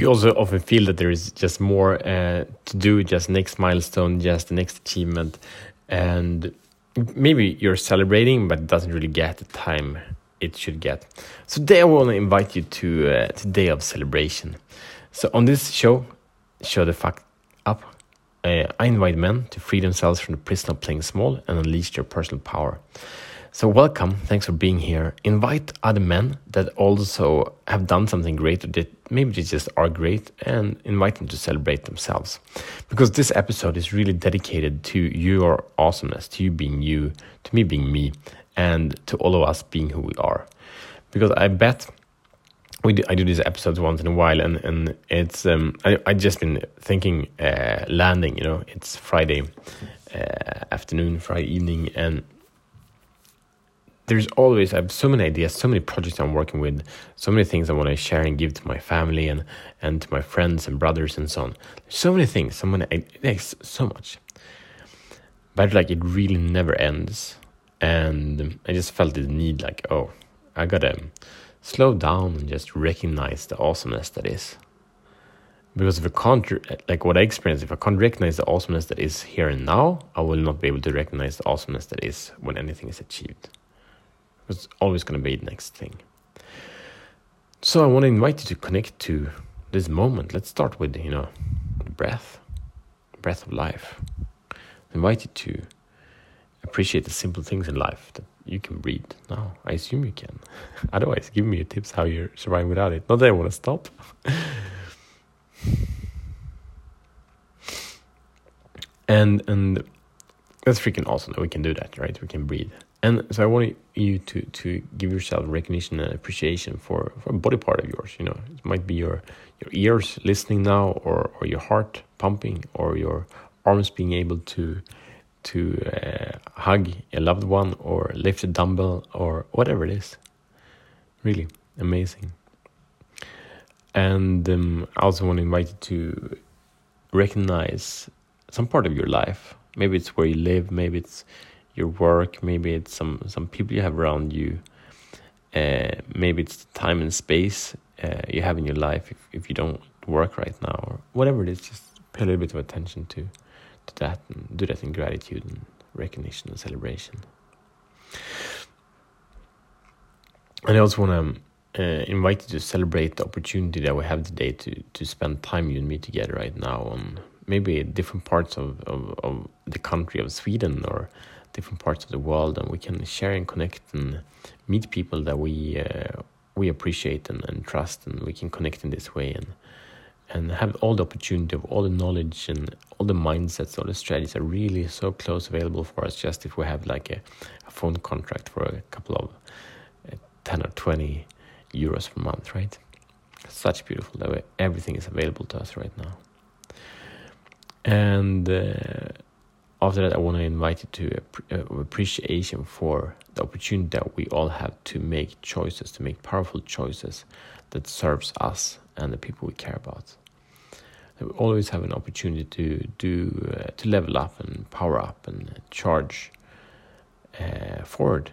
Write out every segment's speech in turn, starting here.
You also often feel that there is just more uh, to do, just next milestone, just the next achievement, and maybe you're celebrating, but doesn't really get the time it should get. So today I want to invite you to uh, day of celebration. So on this show, show the fuck up. Uh, I invite men to free themselves from the prison of playing small and unleash their personal power. So, welcome. Thanks for being here. Invite other men that also have done something great or that maybe they just are great and invite them to celebrate themselves. Because this episode is really dedicated to your awesomeness, to you being you, to me being me, and to all of us being who we are. Because I bet we do, I do these episodes once in a while, and and it's um, I I just been thinking uh, landing. You know, it's Friday uh, afternoon, Friday evening, and there's always I have so many ideas, so many projects I'm working with, so many things I want to share and give to my family and and to my friends and brothers and so on. So many things, so many so much, but like it really never ends, and I just felt the need like oh I gotta slow down and just recognize the awesomeness that is. Because if I can't, like what I experience, if I can't recognize the awesomeness that is here and now, I will not be able to recognize the awesomeness that is when anything is achieved. It's always going to be the next thing. So I want to invite you to connect to this moment. Let's start with, you know, the breath, breath of life. I invite you to appreciate the simple things in life that you can breathe now. I assume you can. Otherwise, give me your tips how you're surviving without it. Not that I want to stop. and and that's freaking awesome that we can do that, right? We can breathe. And so I want you to to give yourself recognition and appreciation for, for a body part of yours. You know, it might be your your ears listening now, or or your heart pumping, or your arms being able to to uh, hug a loved one, or lift a dumbbell, or whatever it is. Really amazing. And um, I also want to invite you to recognize some part of your life. Maybe it's where you live. Maybe it's your work, maybe it's some some people you have around you, uh, maybe it's the time and space uh, you have in your life if, if you don't work right now or whatever it is. Just pay a little bit of attention to to that and do that in gratitude and recognition and celebration. And I also want to uh, invite you to celebrate the opportunity that we have today to to spend time you and me together right now on maybe different parts of, of, of the country of Sweden or different parts of the world, and we can share and connect and meet people that we uh, we appreciate and, and trust, and we can connect in this way and and have all the opportunity of all the knowledge and all the mindsets, all the strategies are really so close available for us. Just if we have like a, a phone contract for a couple of uh, ten or twenty euros per month, right? Such beautiful that way. Everything is available to us right now, and. Uh, after that, I want to invite you to uh, appreciation for the opportunity that we all have to make choices, to make powerful choices that serves us and the people we care about. That we always have an opportunity to do uh, to level up and power up and charge uh, forward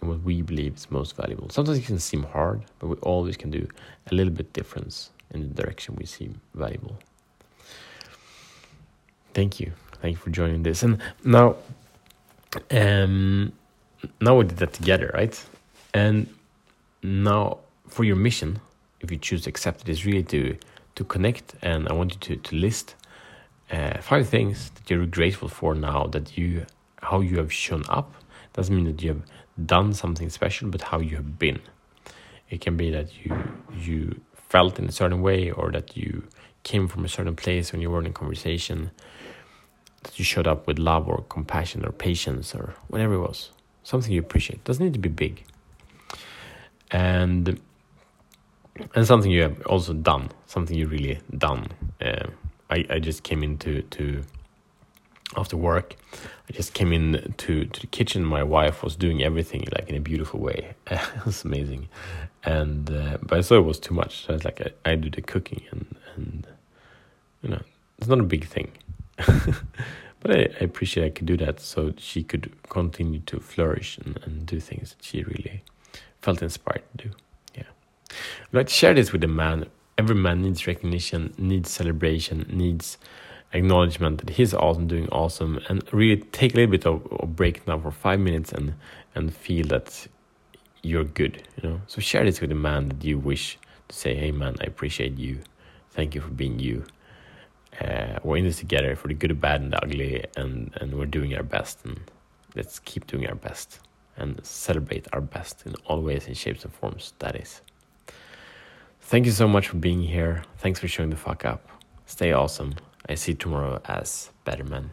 in what we believe is most valuable. Sometimes it can seem hard, but we always can do a little bit difference in the direction we seem valuable. Thank you. Thank you for joining this. And now, um, now we did that together, right? And now for your mission, if you choose to accept it, is really to to connect. And I want you to to list uh, five things that you're grateful for now that you how you have shown up. Doesn't mean that you have done something special, but how you have been. It can be that you you felt in a certain way, or that you came from a certain place when you were in a conversation that you showed up with love or compassion or patience or whatever it was. Something you appreciate. Doesn't need to be big. And and something you have also done, something you really done. Uh, I I just came into to after work. I just came in to to the kitchen. My wife was doing everything like in a beautiful way. it was amazing, and uh, but I saw it was too much. So I was like, I, I do the cooking, and and you know, it's not a big thing. But I, I, appreciate I could do that so she could continue to flourish and, and do things that she really felt inspired to do. Yeah. I'd like to share this with a man every man needs recognition, needs celebration, needs acknowledgement that he's awesome, doing awesome, and really take a little bit of, of break now for five minutes and and feel that you're good. You know, so share this with a man that you wish to say, "Hey, man, I appreciate you. Thank you for being you. Uh, we're in this together for the good, the bad, and the ugly, and and we're doing our best, and let's keep doing our best." And celebrate our best in all ways and shapes and forms. That is. Thank you so much for being here. Thanks for showing the fuck up. Stay awesome. I see you tomorrow as better men.